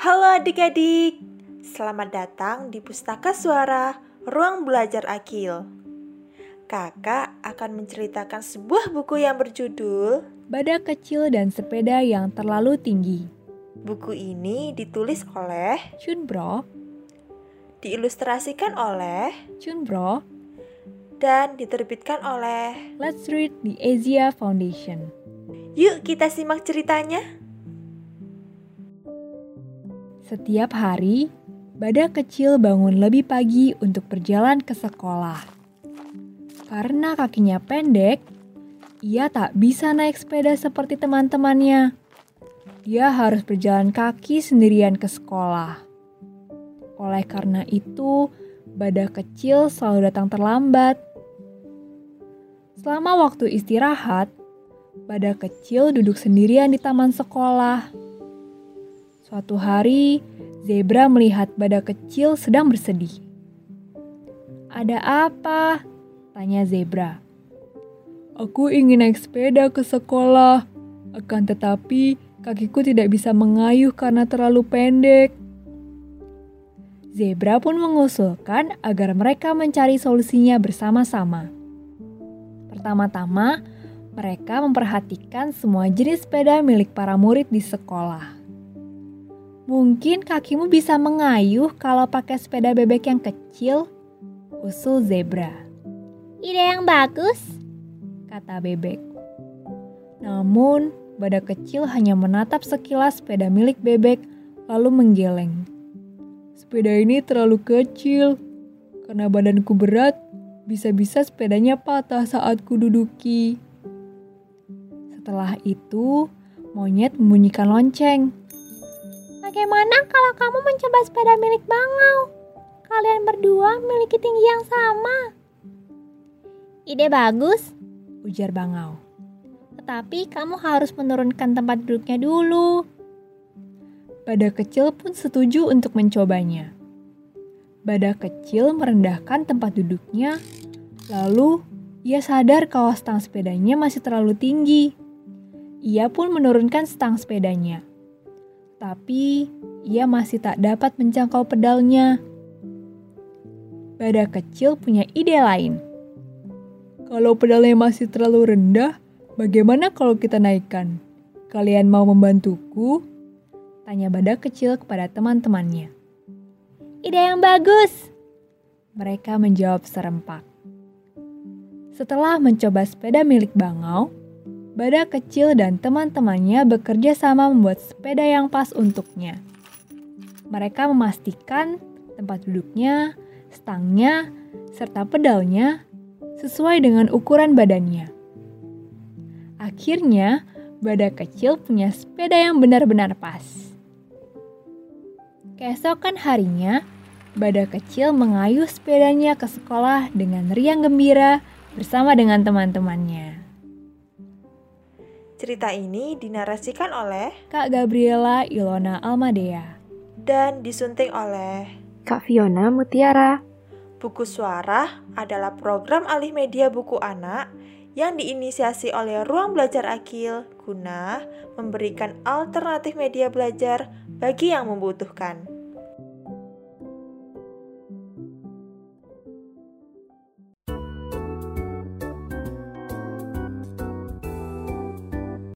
Halo adik-adik, selamat datang di Pustaka Suara Ruang Belajar Akil. Kakak akan menceritakan sebuah buku yang berjudul Badak Kecil dan Sepeda yang Terlalu Tinggi. Buku ini ditulis oleh Chun Bro, diilustrasikan oleh Chun Bro, dan diterbitkan oleh Let's Read the Asia Foundation. Yuk kita simak ceritanya. Setiap hari, Badak kecil bangun lebih pagi untuk berjalan ke sekolah. Karena kakinya pendek, ia tak bisa naik sepeda seperti teman-temannya. Dia harus berjalan kaki sendirian ke sekolah. Oleh karena itu, Badak kecil selalu datang terlambat. Selama waktu istirahat, Badak kecil duduk sendirian di taman sekolah. Suatu hari, zebra melihat badak kecil sedang bersedih. "Ada apa?" tanya zebra. "Aku ingin naik sepeda ke sekolah, akan tetapi kakiku tidak bisa mengayuh karena terlalu pendek." Zebra pun mengusulkan agar mereka mencari solusinya bersama-sama. Pertama-tama, mereka memperhatikan semua jenis sepeda milik para murid di sekolah. Mungkin kakimu bisa mengayuh kalau pakai sepeda bebek yang kecil, usul zebra. Ide yang bagus, kata bebek. Namun, badak kecil hanya menatap sekilas sepeda milik bebek lalu menggeleng. Sepeda ini terlalu kecil. Karena badanku berat, bisa-bisa sepedanya patah saat kududuki. Setelah itu, monyet membunyikan lonceng. Bagaimana kalau kamu mencoba sepeda milik Bangau? Kalian berdua memiliki tinggi yang sama. Ide bagus, ujar Bangau. Tetapi kamu harus menurunkan tempat duduknya dulu. Badak kecil pun setuju untuk mencobanya. Badak kecil merendahkan tempat duduknya, lalu ia sadar kalau stang sepedanya masih terlalu tinggi. Ia pun menurunkan stang sepedanya. Tapi ia masih tak dapat menjangkau pedalnya. Badak kecil punya ide lain. Kalau pedalnya masih terlalu rendah, bagaimana kalau kita naikkan? Kalian mau membantuku? Tanya badak kecil kepada teman-temannya. Ide yang bagus. Mereka menjawab serempak. Setelah mencoba sepeda milik Bangau, badak kecil dan teman-temannya bekerja sama membuat sepeda yang pas untuknya. Mereka memastikan tempat duduknya, stangnya, serta pedalnya sesuai dengan ukuran badannya. Akhirnya, badak kecil punya sepeda yang benar-benar pas. Keesokan harinya, badak kecil mengayuh sepedanya ke sekolah dengan riang gembira bersama dengan teman-temannya. Cerita ini dinarasikan oleh Kak Gabriela Ilona Almadea dan disunting oleh Kak Fiona Mutiara. Buku Suara adalah program alih media buku anak yang diinisiasi oleh Ruang Belajar Akil guna memberikan alternatif media belajar bagi yang membutuhkan.